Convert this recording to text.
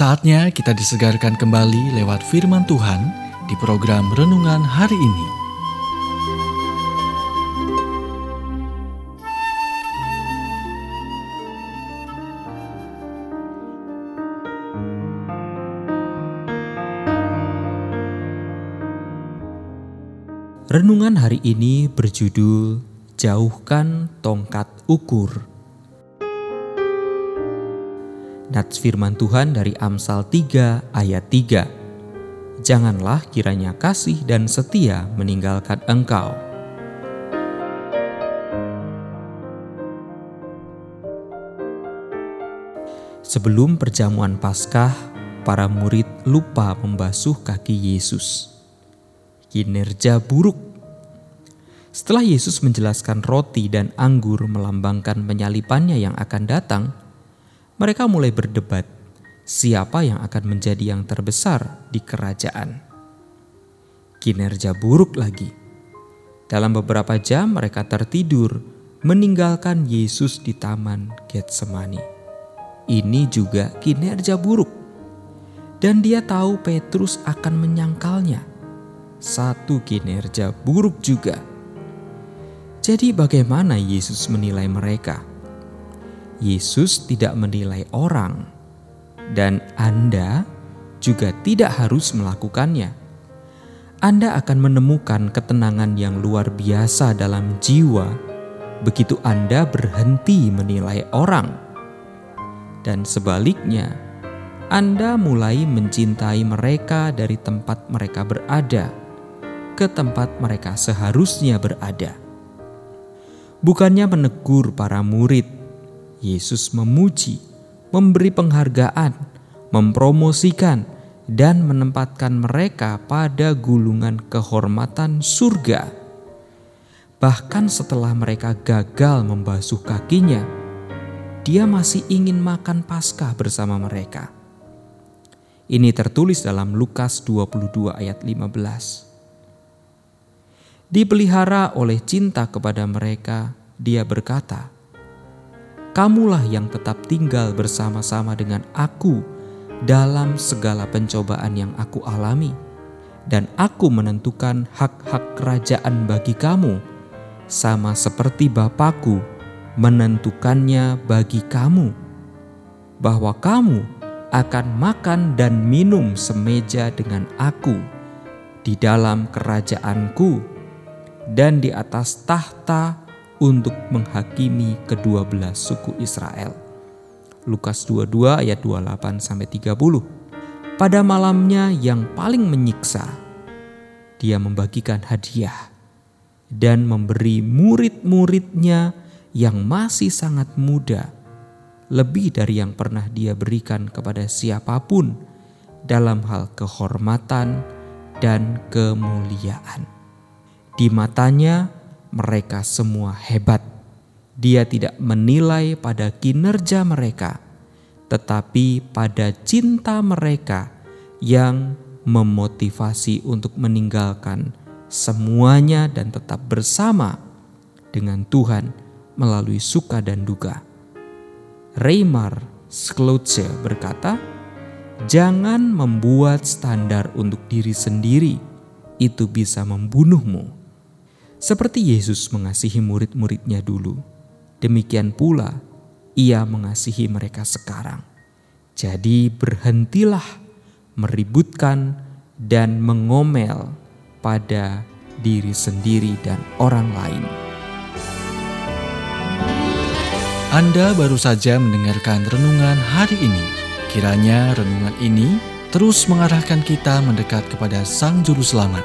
Saatnya kita disegarkan kembali lewat firman Tuhan di program renungan hari ini. Renungan hari ini berjudul Jauhkan Tongkat Ukur. Nats firman Tuhan dari Amsal 3 ayat 3. Janganlah kiranya kasih dan setia meninggalkan engkau. Sebelum perjamuan Paskah, para murid lupa membasuh kaki Yesus. Kinerja buruk. Setelah Yesus menjelaskan roti dan anggur melambangkan penyalipannya yang akan datang, mereka mulai berdebat siapa yang akan menjadi yang terbesar di kerajaan. Kinerja buruk lagi. Dalam beberapa jam mereka tertidur meninggalkan Yesus di taman Getsemani. Ini juga kinerja buruk. Dan dia tahu Petrus akan menyangkalnya. Satu kinerja buruk juga. Jadi bagaimana Yesus menilai mereka? Yesus tidak menilai orang, dan Anda juga tidak harus melakukannya. Anda akan menemukan ketenangan yang luar biasa dalam jiwa begitu Anda berhenti menilai orang, dan sebaliknya, Anda mulai mencintai mereka dari tempat mereka berada ke tempat mereka seharusnya berada. Bukannya menegur para murid Yesus memuji, memberi penghargaan, mempromosikan, dan menempatkan mereka pada gulungan kehormatan surga. Bahkan setelah mereka gagal membasuh kakinya, dia masih ingin makan Paskah bersama mereka. Ini tertulis dalam Lukas 22 ayat 15. Dipelihara oleh cinta kepada mereka, dia berkata, kamulah yang tetap tinggal bersama-sama dengan aku dalam segala pencobaan yang aku alami, dan aku menentukan hak-hak kerajaan bagi kamu, sama seperti Bapakku menentukannya bagi kamu, bahwa kamu akan makan dan minum semeja dengan aku di dalam kerajaanku dan di atas tahta untuk menghakimi kedua belas suku Israel. Lukas 22 ayat 28 sampai 30. Pada malamnya yang paling menyiksa, dia membagikan hadiah dan memberi murid-muridnya yang masih sangat muda lebih dari yang pernah dia berikan kepada siapa pun dalam hal kehormatan dan kemuliaan. Di matanya, mereka semua hebat. Dia tidak menilai pada kinerja mereka, tetapi pada cinta mereka yang memotivasi untuk meninggalkan semuanya dan tetap bersama dengan Tuhan melalui suka dan duka. Reymar Skloutse berkata, "Jangan membuat standar untuk diri sendiri, itu bisa membunuhmu." Seperti Yesus mengasihi murid-muridnya dulu, demikian pula ia mengasihi mereka sekarang. Jadi berhentilah meributkan dan mengomel pada diri sendiri dan orang lain. Anda baru saja mendengarkan renungan hari ini. Kiranya renungan ini terus mengarahkan kita mendekat kepada Sang Juru Selamat,